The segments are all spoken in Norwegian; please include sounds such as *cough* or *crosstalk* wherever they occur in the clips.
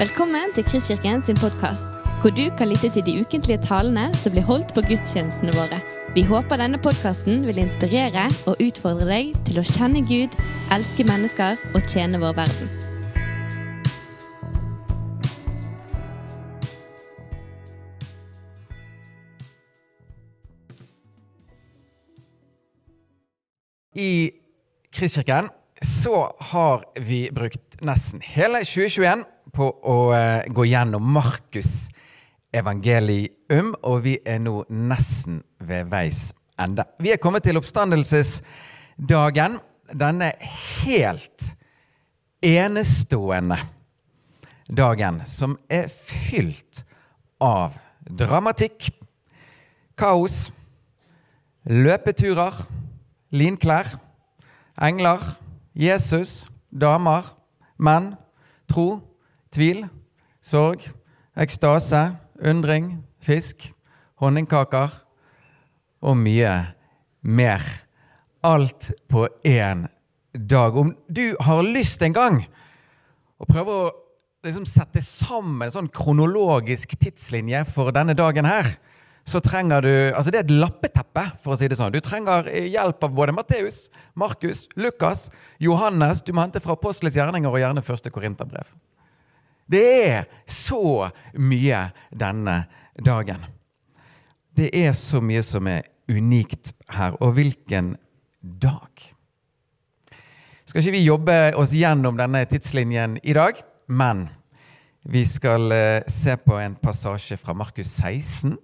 Velkommen til Kristkirken sin podkast, hvor du kan lytte til de ukentlige talene som blir holdt på gudstjenestene våre. Vi håper denne podkasten vil inspirere og utfordre deg til å kjenne Gud, elske mennesker og tjene vår verden. I Kristkirken så har vi brukt nesten hele 2021 på å eh, gå gjennom Markus evangelium, og vi er nå nesten ved veis ende. Vi er kommet til oppstandelsesdagen, denne helt enestående dagen som er fylt av dramatikk, kaos, løpeturer, linklær, engler, Jesus, damer, menn, tro, tvil, sorg, ekstase, undring, fisk, honningkaker og mye mer. Alt på én dag. Om du har lyst en gang å prøve å liksom sette sammen en sånn kronologisk tidslinje for denne dagen her, så trenger du Altså, det er et lappeteppe, for å si det sånn. Du trenger hjelp av både Matteus, Markus, Lukas, Johannes Du må hente fra Apostelets gjerninger og gjerne første Korinterbrev. Det er så mye denne dagen. Det er så mye som er unikt her. Og hvilken dag! Skal ikke vi jobbe oss gjennom denne tidslinjen i dag, men vi skal eh, se på en passasje fra Markus 16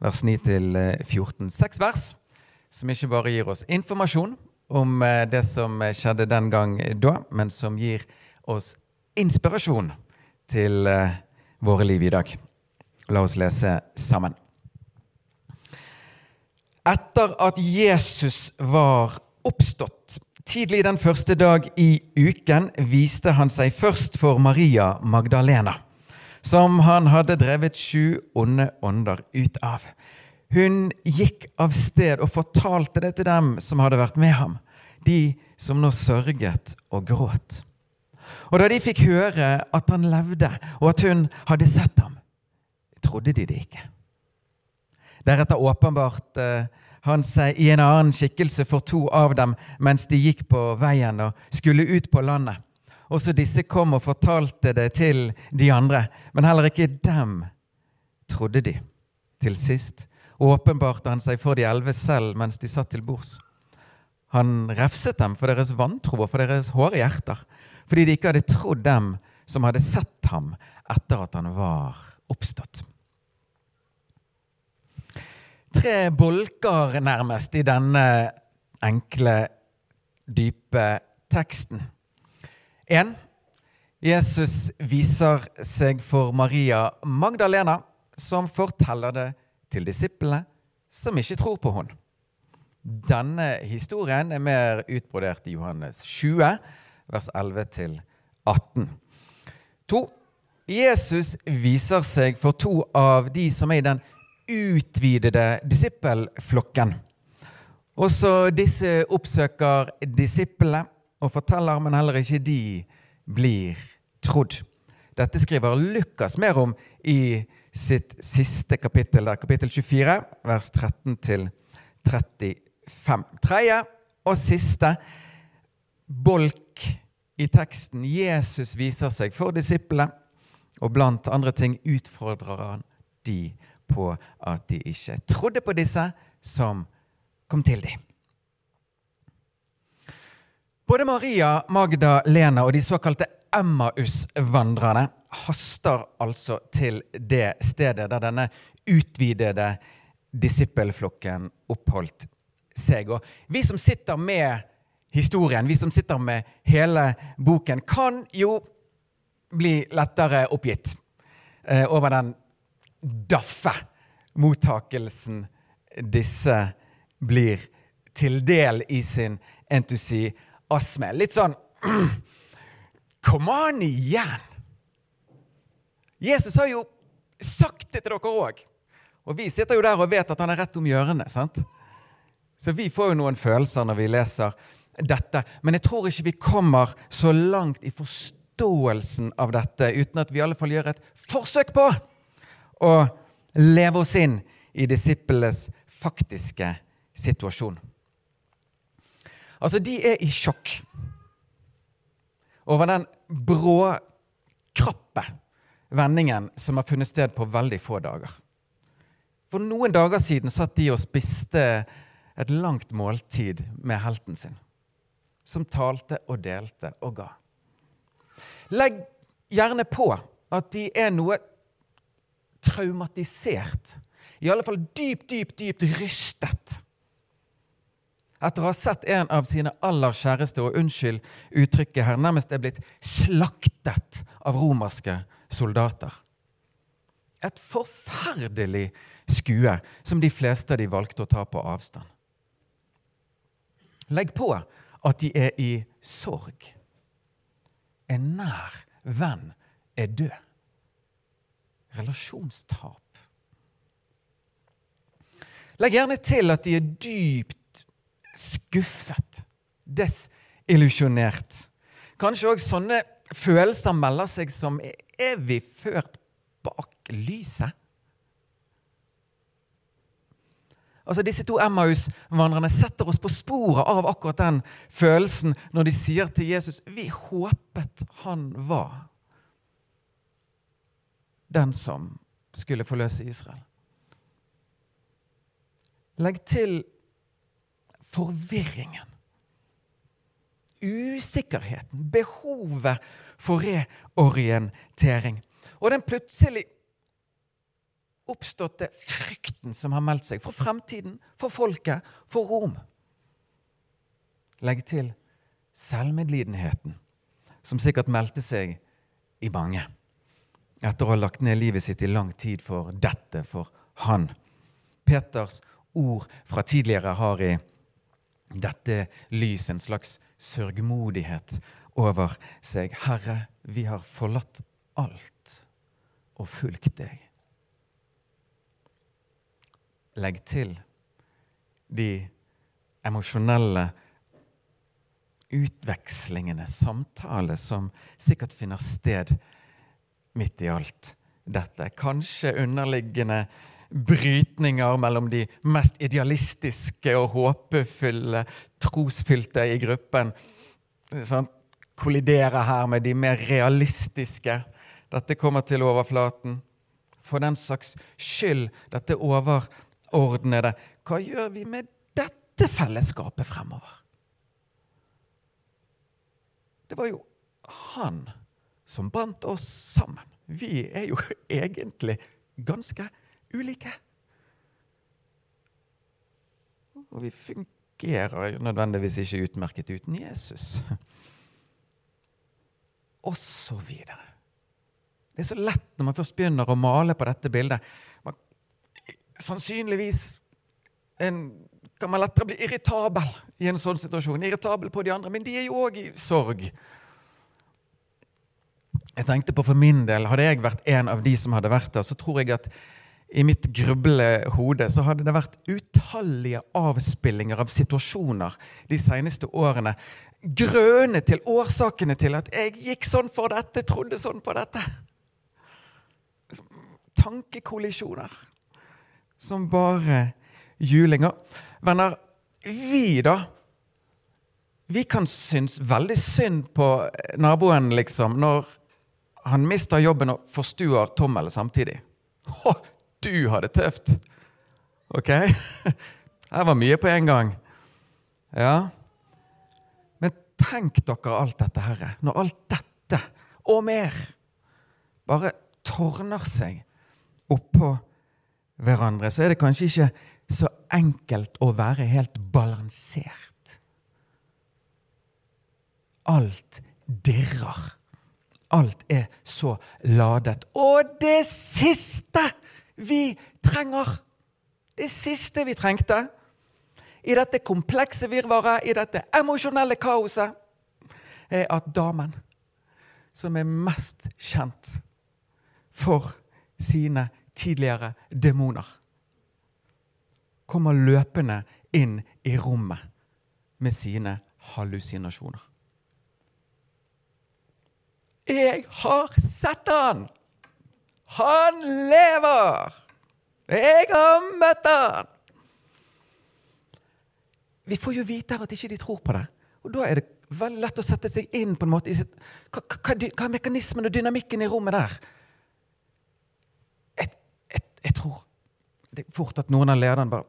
vers 9-14. Seks vers som ikke bare gir oss informasjon om eh, det som skjedde den gang da, men som gir oss inspirasjon til eh, våre liv i dag. La oss lese sammen. Etter at Jesus var oppstått tidlig den første dag i uken, viste han seg først for Maria Magdalena som han hadde drevet sju onde ånder ut av. Hun gikk av sted og fortalte det til dem som hadde vært med ham, de som nå sørget og gråt. Og da de fikk høre at han levde, og at hun hadde sett ham, trodde de det ikke. Deretter åpenbarte han seg i en annen skikkelse for to av dem mens de gikk på veien og skulle ut på landet. Også disse kom og fortalte det til de andre, men heller ikke dem trodde de. Til sist åpenbarte han seg for de elleve selv mens de satt til bords. Han refset dem for deres vantro og for deres hårde hjerter, fordi de ikke hadde trodd dem som hadde sett ham etter at han var oppstått. Tre bolker nærmest i denne enkle, dype teksten. En, Jesus viser seg for Maria Magdalena, som forteller det til disiplene som ikke tror på henne. Denne historien er mer utbrodert i Johannes 20, vers 11-18. 2. Jesus viser seg for to av de som er i den utvidede disippelflokken. Også disse oppsøker disiplene og forteller, men heller ikke de blir trodd. Dette skriver Lukas mer om i sitt siste kapittel, der, kapittel 24, vers 13 35. Tredje og siste bolk i teksten. Jesus viser seg for disiplene, og blant andre ting utfordrer han de på at de ikke trodde på disse som kom til dem. Både Maria, Magda, Lena og de såkalte Emmaus-vandrerne haster altså til det stedet der denne utvidede disippelflokken oppholdt seg. Og vi som sitter med historien, vi som sitter med hele boken, kan jo bli lettere oppgitt eh, over den daffe mottakelsen disse blir til del i sin entusiasme. Litt sånn *clears throat* Kom an igjen! Jesus har jo sagt det til dere òg. Og vi sitter jo der og vet at han er rett om hjørnet. sant? Så vi får jo noen følelser når vi leser dette. Men jeg tror ikke vi kommer så langt i forståelsen av dette uten at vi i alle fall gjør et forsøk på å leve oss inn i disiplenes faktiske situasjon. Altså, de er i sjokk over den brå, krappe vendingen som har funnet sted på veldig få dager. For noen dager siden satt de og spiste et langt måltid med helten sin, som talte og delte og ga. Legg gjerne på at de er noe traumatisert, i alle fall dypt, dypt, dypt rystet etter å ha sett en av sine aller kjæreste, og unnskyld uttrykket her, nærmest er blitt slaktet av romerske soldater. Et forferdelig skue som de fleste de valgte å ta på avstand. Legg på at de er i sorg. En nær venn er død. Relasjonstap. Legg gjerne til at de er dypt skuffet, desillusjonert. Kanskje òg sånne følelser melder seg som Er vi ført bak lyset? Altså Disse to Emmaus-vandrerne setter oss på sporet av akkurat den følelsen når de sier til Jesus vi håpet han var den som skulle forløse Israel. Legg til forvirringen. Usikkerheten. Behovet for reorientering. Og den plutselig oppståtte frykten som har meldt seg for fremtiden, for folket, for Rom. Legg til selvmedlidenheten, som sikkert meldte seg i mange etter å ha lagt ned livet sitt i lang tid for dette, for han. Peters ord fra tidligere har i dette lys en slags sørgmodighet over seg. Herre, vi har forlatt alt og fulgt deg. Legg til de emosjonelle utvekslingene, samtaler, som sikkert finner sted midt i alt dette. Kanskje underliggende brytninger mellom de mest idealistiske og håpefulle, trosfylte i gruppen. Sånn, kolliderer her med de mer realistiske. Dette kommer til overflaten. For den saks skyld, dette overordnede. Hva gjør vi med dette fellesskapet fremover? Det var jo han som bandt oss sammen. Vi er jo *laughs* egentlig ganske ulike. Og vi fungerer jo nødvendigvis ikke utmerket uten Jesus. Og så videre. Det er så lett når man først begynner å male på dette bildet. Sannsynligvis en, kan man lettere bli irritabel i en sånn situasjon. Irritabel på de andre, men de er jo òg i sorg. Jeg tenkte på for min del, Hadde jeg vært en av de som hadde vært der, så tror jeg at i mitt gruble hode så hadde det vært utallige avspillinger av situasjoner de seneste årene. Grønne til årsakene til at jeg gikk sånn for dette, trodde sånn på dette tankekollisjoner som bare julinger. Venner, vi, da Vi kan synes veldig synd på naboen, liksom, når han mister jobben og forstuer tommelen samtidig. Å, du har det tøft! Ok? *laughs* Her var mye på en gang. Ja. Men tenk dere alt dette, Herre. Når alt dette og mer bare tårner seg oppå hverandre, så er det kanskje ikke så enkelt å være helt balansert. Alt dirrer. Alt er så ladet. Og det siste vi trenger, det siste vi trengte i dette komplekse virvaret, i dette emosjonelle kaoset, er at damen, som er mest kjent for sine tidligere demoner. Kommer løpende inn i rommet med sine hallusinasjoner. Jeg har sett han! Han lever! Jeg har møtt han! Vi får jo vite her at ikke de tror på det. Og da er det veldig lett å sette seg inn på en måte hva, hva, hva, er mekanismen og dynamikken i rommet der? Jeg, tror det er fort at noen av lederne bare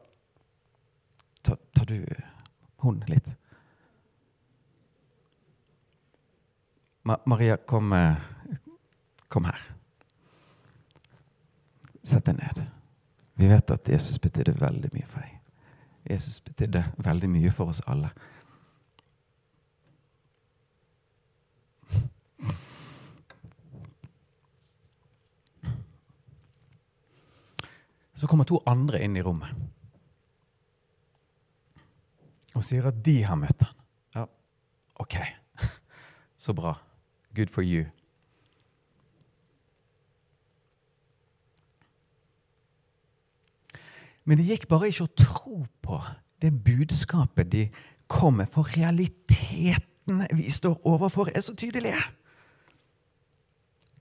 Tar, du hun litt? Ma Maria, kom, kom her. Sett deg ned. Vi vet at Jesus betydde veldig mye for deg. Jesus betydde veldig mye for oss alle. Så kommer to andre inn i rommet og sier at de har møtt han. Ja, OK. *laughs* Så bra. Good for you. Men det gikk bare ikke å tro på det budskapet de kom med, for realitetene vi står overfor, er så tydelige.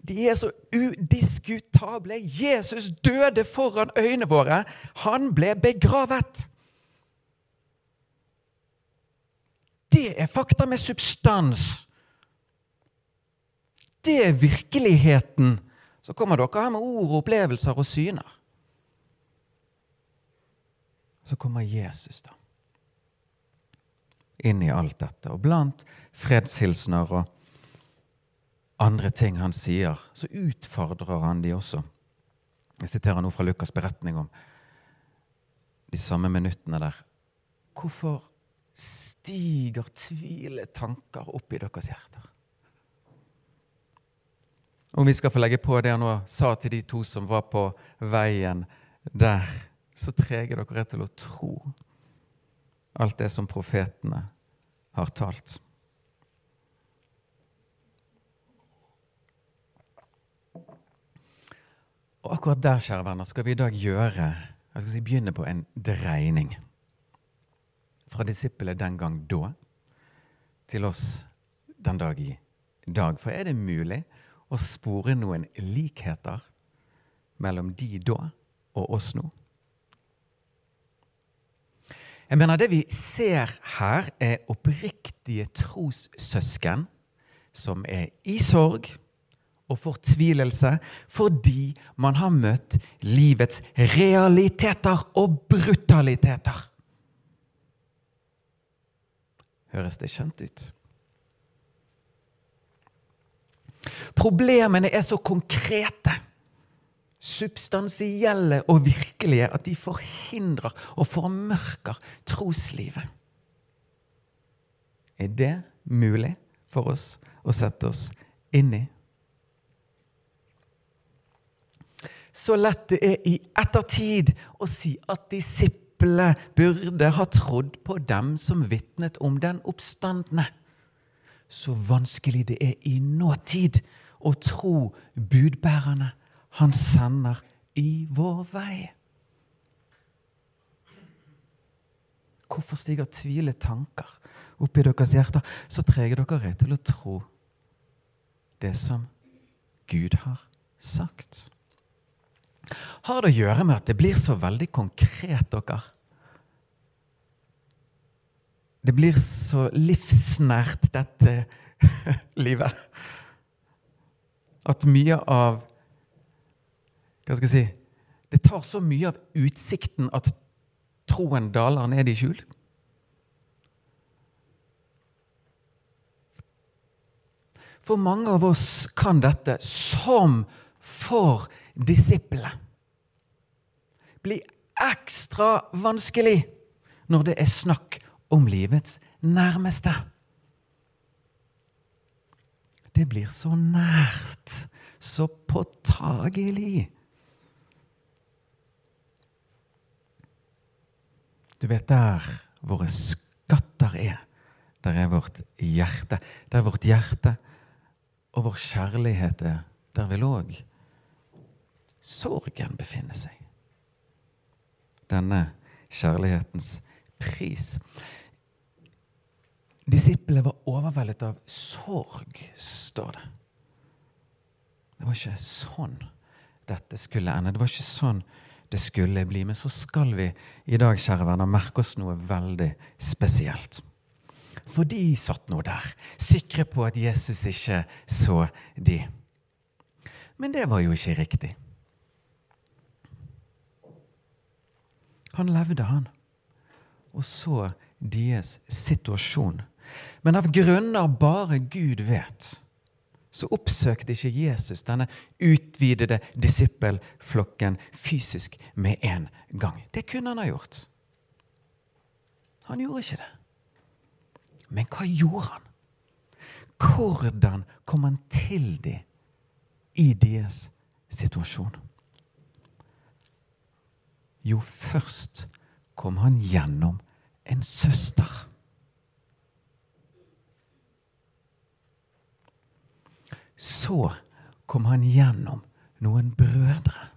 De er så udiskutable. Jesus døde foran øynene våre. Han ble begravet. Det er fakta med substans. Det er virkeligheten. Så kommer dere her med ord, opplevelser og syner så kommer Jesus da. inn i alt dette. Og blant fredshilsener og andre ting han sier, så utfordrer han de også. Jeg siterer nå fra Lukas' beretning om de samme minuttene der. Hvorfor stiger tviletanker opp i deres hjerter? Om vi skal få legge på det han nå sa til de to som var på veien der så treger dere er til å tro alt det som profetene har talt. Og akkurat der kjære venner, skal vi i dag gjøre, jeg skal si, begynne på en dreining. Fra disippelet den gang da til oss den dag i dag. For er det mulig å spore noen likheter mellom de da og oss nå? Jeg mener Det vi ser her, er oppriktige trossøsken som er i sorg og fortvilelse fordi man har møtt livets realiteter og brutaliteter. Høres det kjent ut? Problemene er så konkrete substansielle og virkelige at de forhindrer og formørker troslivet. Er det mulig for oss å sette oss inn i? Så lett det er i ettertid å si at disiplene burde ha trodd på dem som vitnet om den oppstandende. Så vanskelig det er i nåtid å tro budbærerne han sender i vår vei. Hvorfor stiger tvile tanker i deres hjerter? Så treger dere til å tro det som Gud har sagt. Har det å gjøre med at det blir så veldig konkret, dere? Det blir så livsnært, dette *laughs* livet. At mye av hva skal jeg si Det tar så mye av utsikten at troen daler ned i skjul. For mange av oss kan dette, som for disiplene, bli ekstra vanskelig når det er snakk om livets nærmeste. Det blir så nært, så påtagelig. Du vet der våre skatter er. Der er vårt hjerte. Der vårt hjerte og vår kjærlighet er, der vil òg sorgen befinner seg. Denne kjærlighetens pris. Disiplene var overveldet av sorg, står det. Det var ikke sånn dette skulle ende. Det var ikke sånn det skulle bli. Men så skal vi i dag kjære venner, merke oss noe veldig spesielt. For de satt nå der, sikre på at Jesus ikke så de. Men det var jo ikke riktig. Han levde, han, og så deres situasjon. Men av grunner bare Gud vet, så oppsøkte ikke Jesus denne utvidede disippelflokken fysisk med en gang. Det kunne han ha gjort. Han gjorde ikke det. Men hva gjorde han? Hvordan kom han til dem i deres situasjon? Jo, først kom han gjennom en søster. Så kom han gjennom noen brødre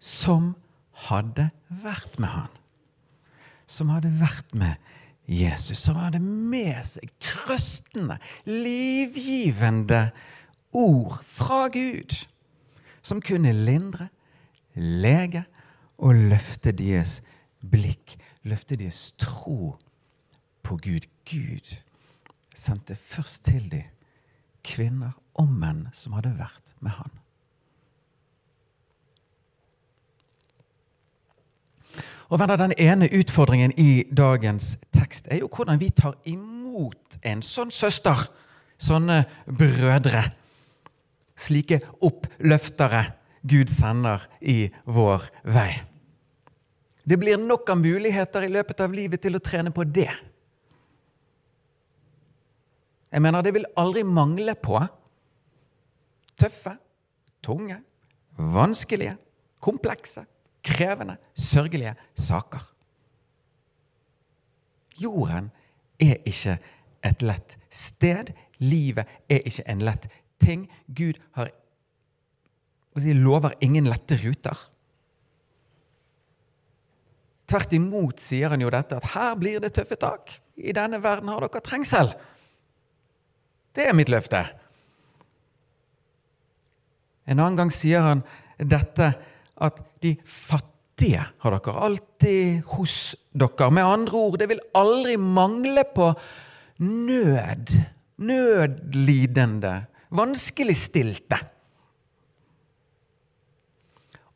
som hadde vært med han. Som hadde vært med Jesus. Som hadde med seg trøstende, livgivende ord fra Gud. Som kunne lindre, lege og løfte deres blikk. Løfte deres tro på Gud. Gud sendte først til dem kvinner og menn som hadde vært med han. Og venner, Den ene utfordringen i dagens tekst er jo hvordan vi tar imot en sånn søster, sånne brødre. Slike oppløftere Gud sender i vår vei. Det blir nok av muligheter i løpet av livet til å trene på det. Jeg mener, det vil aldri mangle på tøffe, tunge, vanskelige, komplekse, krevende, sørgelige saker. Jorden er ikke et lett sted. Livet er ikke en lett ting. Gud har lover ingen lette ruter. Tvert imot sier han jo dette at her blir det tøffe tak. I denne verden har dere trengsel. Det er mitt løfte. En annen gang sier han dette at de fattige har dere alltid hos dere. Med andre ord, det vil aldri mangle på nød, nødlidende, vanskeligstilte.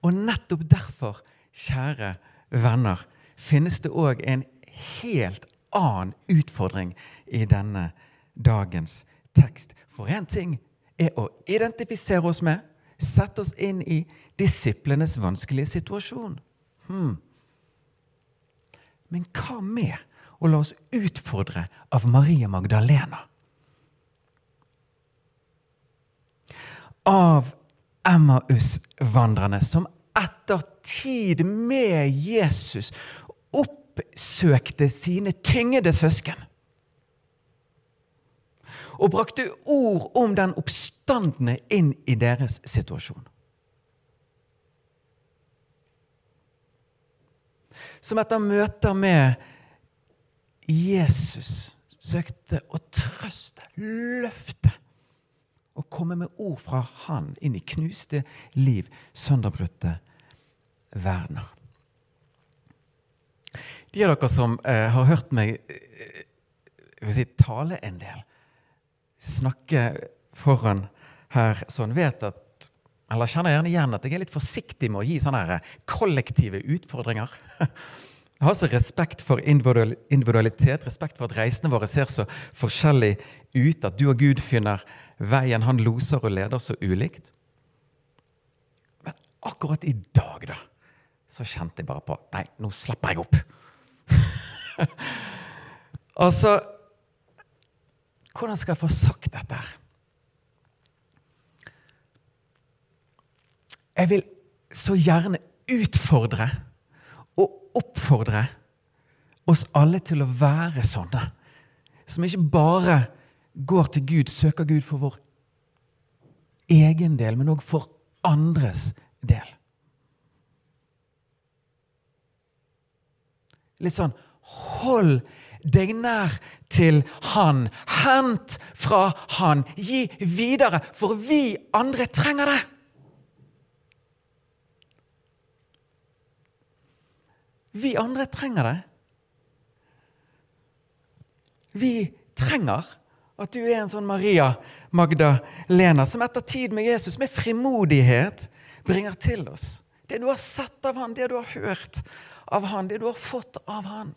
Og nettopp derfor, kjære venner, finnes det òg en helt annen utfordring i denne dagens tekst. For én ting er å identifisere oss med, sette oss inn i disiplenes vanskelige situasjon. Hmm. Men hva med å la oss utfordre av Maria Magdalena? Av Emmaus-vandrerne som etter tid med Jesus oppsøkte sine tyngede søsken og brakte ord om den oppstandende inn i deres situasjon. Som etter møter med Jesus søkte å trøste, løfte og komme med ord fra Han inn i knuste liv, sønderbrutte verdener. De av dere som eh, har hørt meg eh, si, tale en del, snakke foran her sånn, vet at eller kjenner gjerne igjen at jeg er litt forsiktig med å gi sånne her kollektive utfordringer. *laughs* Jeg har så respekt for individualitet, respekt for at reisene våre ser så forskjellig ut, at du og Gud finner veien han loser og leder så ulikt. Men akkurat i dag, da, så kjente jeg bare på Nei, nå slipper jeg opp. *laughs* altså hvordan skal jeg få sagt dette? her? Jeg vil så gjerne utfordre oppfordre oss alle til å være sånne. Som ikke bare går til Gud, søker Gud for vår egen del, men òg for andres del. Litt sånn Hold deg nær til Han. Hent fra Han. Gi videre, for vi andre trenger det. Vi andre trenger det. Vi trenger at du er en sånn Maria Magdalena som etter tid med Jesus med frimodighet bringer til oss det du har sett av han, det du har hørt av han, det du har fått av han.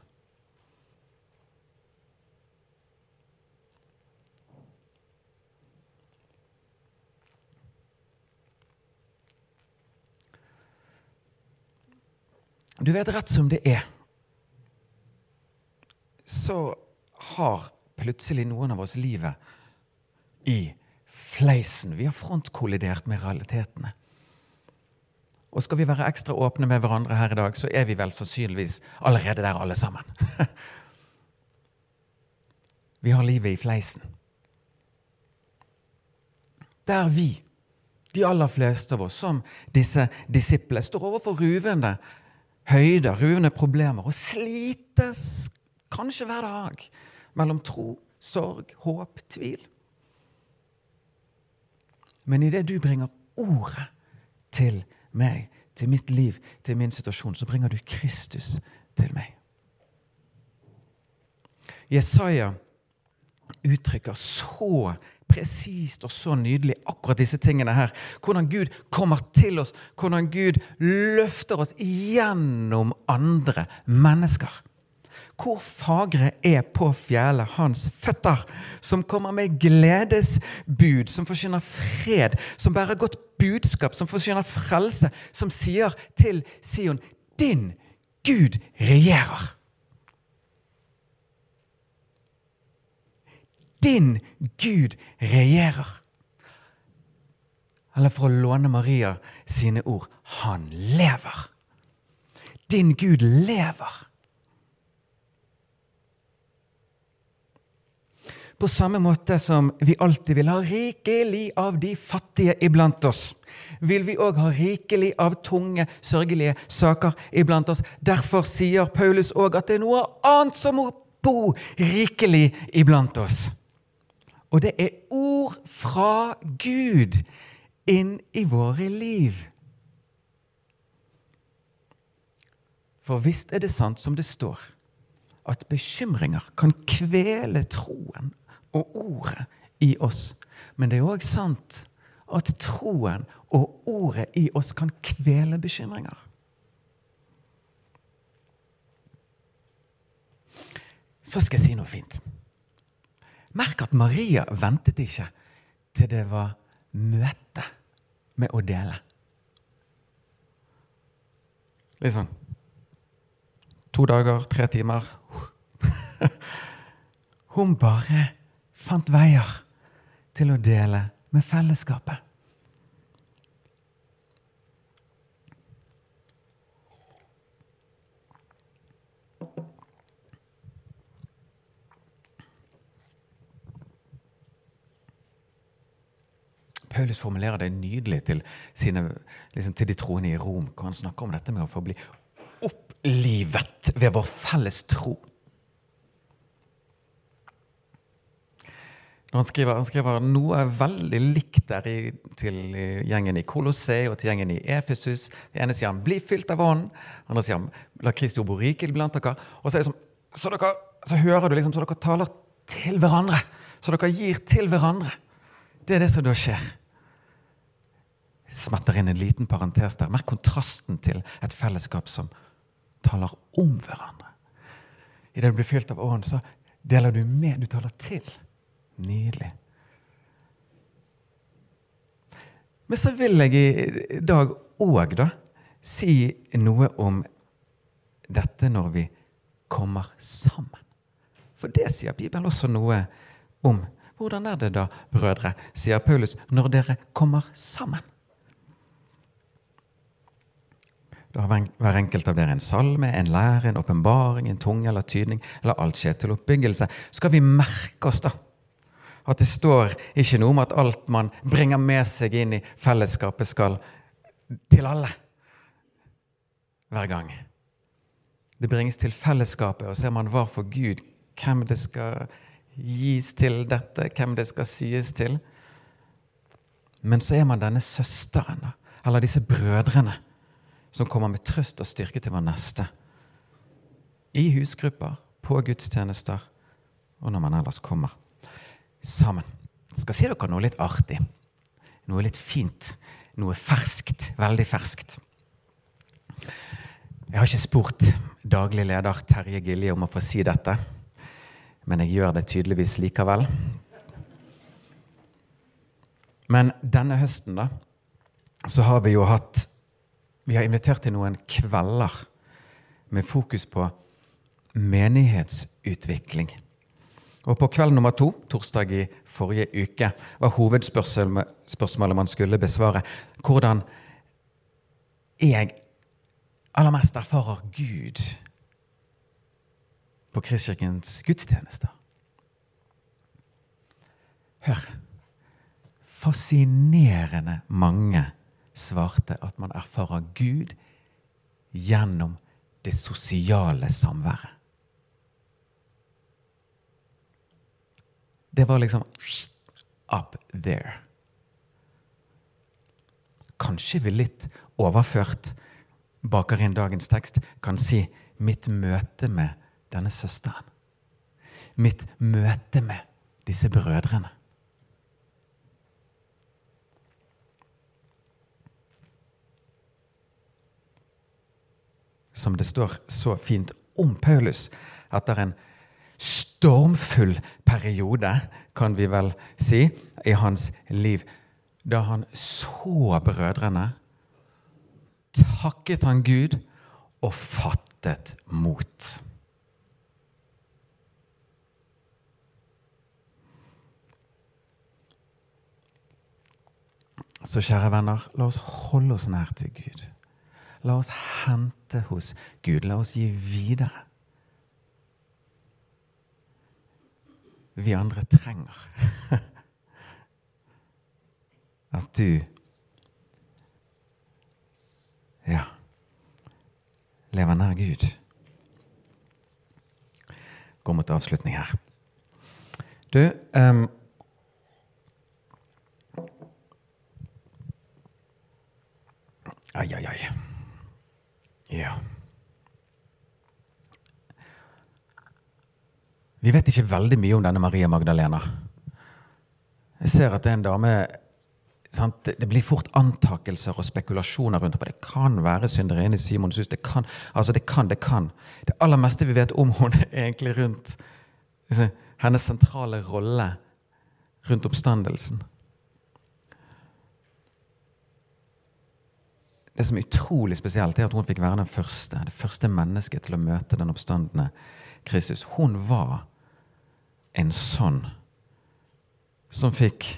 Du vet, rett som det er, så har plutselig noen av oss livet i fleisen. Vi har frontkollidert med realitetene. Og skal vi være ekstra åpne med hverandre her i dag, så er vi vel sannsynligvis allerede der, alle sammen. *laughs* vi har livet i fleisen. Der vi, de aller fleste av oss, som disse disiplene, står overfor ruvende høyder, ruvende problemer, og slites kanskje hver dag mellom tro, sorg, håp, tvil. Men idet du bringer ordet til meg, til mitt liv, til min situasjon, så bringer du Kristus til meg. Jesaja uttrykker så presist og så nydelig akkurat disse tingene her. Hvordan Gud kommer til oss, hvordan Gud løfter oss gjennom andre mennesker. Hvor fagre er på fjellet hans føtter, som kommer med gledesbud, som forsyner fred, som bærer godt budskap, som forsyner frelse, som sier til Sion Din Gud regjerer. Din Gud regjerer. Eller for å låne Maria sine ord han lever. Din Gud lever. På samme måte som vi alltid vil ha rikelig av de fattige iblant oss, vil vi òg ha rikelig av tunge, sørgelige saker iblant oss. Derfor sier Paulus òg at det er noe annet som må bo rikelig iblant oss. Og det er ord fra Gud inn i våre liv. For visst er det sant som det står, at bekymringer kan kvele troen og ordet i oss. Men det er òg sant at troen og ordet i oss kan kvele bekymringer. Så skal jeg si noe fint. Merk at Maria ventet ikke til det var møte med å dele. Litt sånn To dager, tre timer. *laughs* Hun bare fant veier til å dele med fellesskapet. Paulus formulerer det nydelig til, sine, liksom til de troende i Rom, hvor han snakker om dette med å få bli opplivet ved vår felles tro. Når han skriver, han skriver noe veldig likt der i, til gjengen i Kolosseum og til gjengen i Efesus. Det ene sier han 'bli fylt av ånden', andre sier han 'la Kristi ord bo rikelig blant dere'. Og så, som, så, dere, så, hører du liksom så dere taler til hverandre. Så dere gir til hverandre. Det er det som da skjer. Smetter inn en liten parentes der. Merk kontrasten til et fellesskap som taler om hverandre. Idet du blir fylt av ånd, så deler du med, du taler til. Nydelig. Men så vil jeg i dag òg da si noe om dette når vi kommer sammen. For det sier Bibelen også noe om. Hvordan er det da, brødre, sier Paulus, når dere kommer sammen? Da har hver enkelt av dere en salme, en lære, en åpenbaring, en tunge eller tydning, eller alt skjer til oppbyggelse. Skal vi merke oss, da? At det står ikke noe om at alt man bringer med seg inn i fellesskapet, skal til alle hver gang. Det bringes til fellesskapet, og ser man hva for Gud hvem det skal gis til dette, hvem det skal sies til. Men så er man denne søsteren, eller disse brødrene, som kommer med trøst og styrke til vår neste. I husgrupper, på gudstjenester og når man ellers kommer sammen. Jeg skal si dere noe litt artig. Noe litt fint. Noe ferskt. Veldig ferskt. Jeg har ikke spurt daglig leder Terje Gilje om å få si dette, men jeg gjør det tydeligvis likevel. Men denne høsten, da, så har vi jo hatt Vi har invitert til noen kvelder med fokus på menighetsutvikling. Og på kveld nummer to, torsdag i forrige uke, var hovedspørsmålet man skulle besvare hvordan jeg aller mest erfarer Gud på Kristkirkens gudstjenester. Hør. Fascinerende mange svarte at man erfarer Gud gjennom det sosiale samværet. Det var liksom up there. Kanskje vi litt overført baker inn dagens tekst, kan si mitt møte med denne søsteren. Mitt møte med disse brødrene. Som det står så fint om Paulus etter en stormfull periode, kan vi vel si, i hans liv. Da han så brødrene takket han Gud og fattet mot. Så kjære venner, la oss holde oss nær til Gud. La oss hente hos Gud. La oss gi videre. Vi andre trenger *laughs* at du ja. Lever nær Gud. Går mot avslutning her. Du um, Ai, ai, ai. Ja. Vi vet ikke veldig mye om denne Maria Magdalena. Jeg ser at det er en dame sant? Det blir fort antakelser og spekulasjoner rundt henne. Det kan være synderinnen Simon hus. Det kan, altså det kan, det kan. Det aller meste vi vet om henne, er egentlig rundt hennes sentrale rolle rundt oppstandelsen. Det som er utrolig spesielt, er at hun fikk være den første, det første mennesket til å møte den oppstandende Kristus. Hun var en sånn som fikk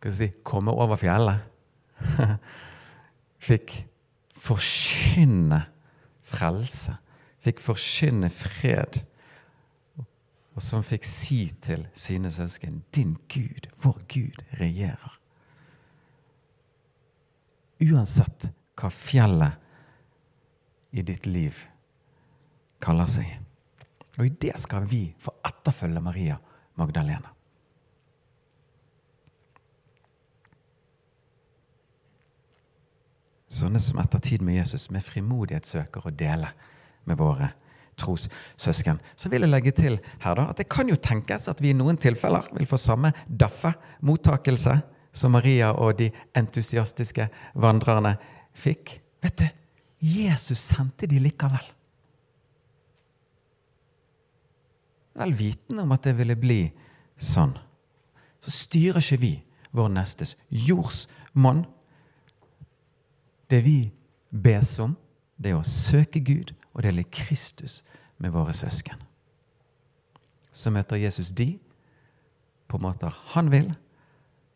skal si, komme over fjellet. *laughs* Fikk forkynne frelse. Fikk forkynne fred. Og som fikk si til sine søsken Din Gud, vår Gud, regjerer. Uansett hva fjellet i ditt liv kaller seg. Og i det skal vi få etterfølge Maria Magdalena. Sånne som etter tid med Jesus med frimodighet søker å dele med våre trossøsken. Så vil jeg legge til her da, at det kan jo tenkes at vi i noen tilfeller vil få samme daffe mottakelse som Maria og de entusiastiske vandrerne fikk. Vet du, Jesus sendte de likevel. Vel vitende om at det ville bli sånn. Så styrer ikke vi vår nestes jordsmonn det vi bes om, det er å søke Gud og dele Kristus med våre søsken. Så møter Jesus de på måter han vil,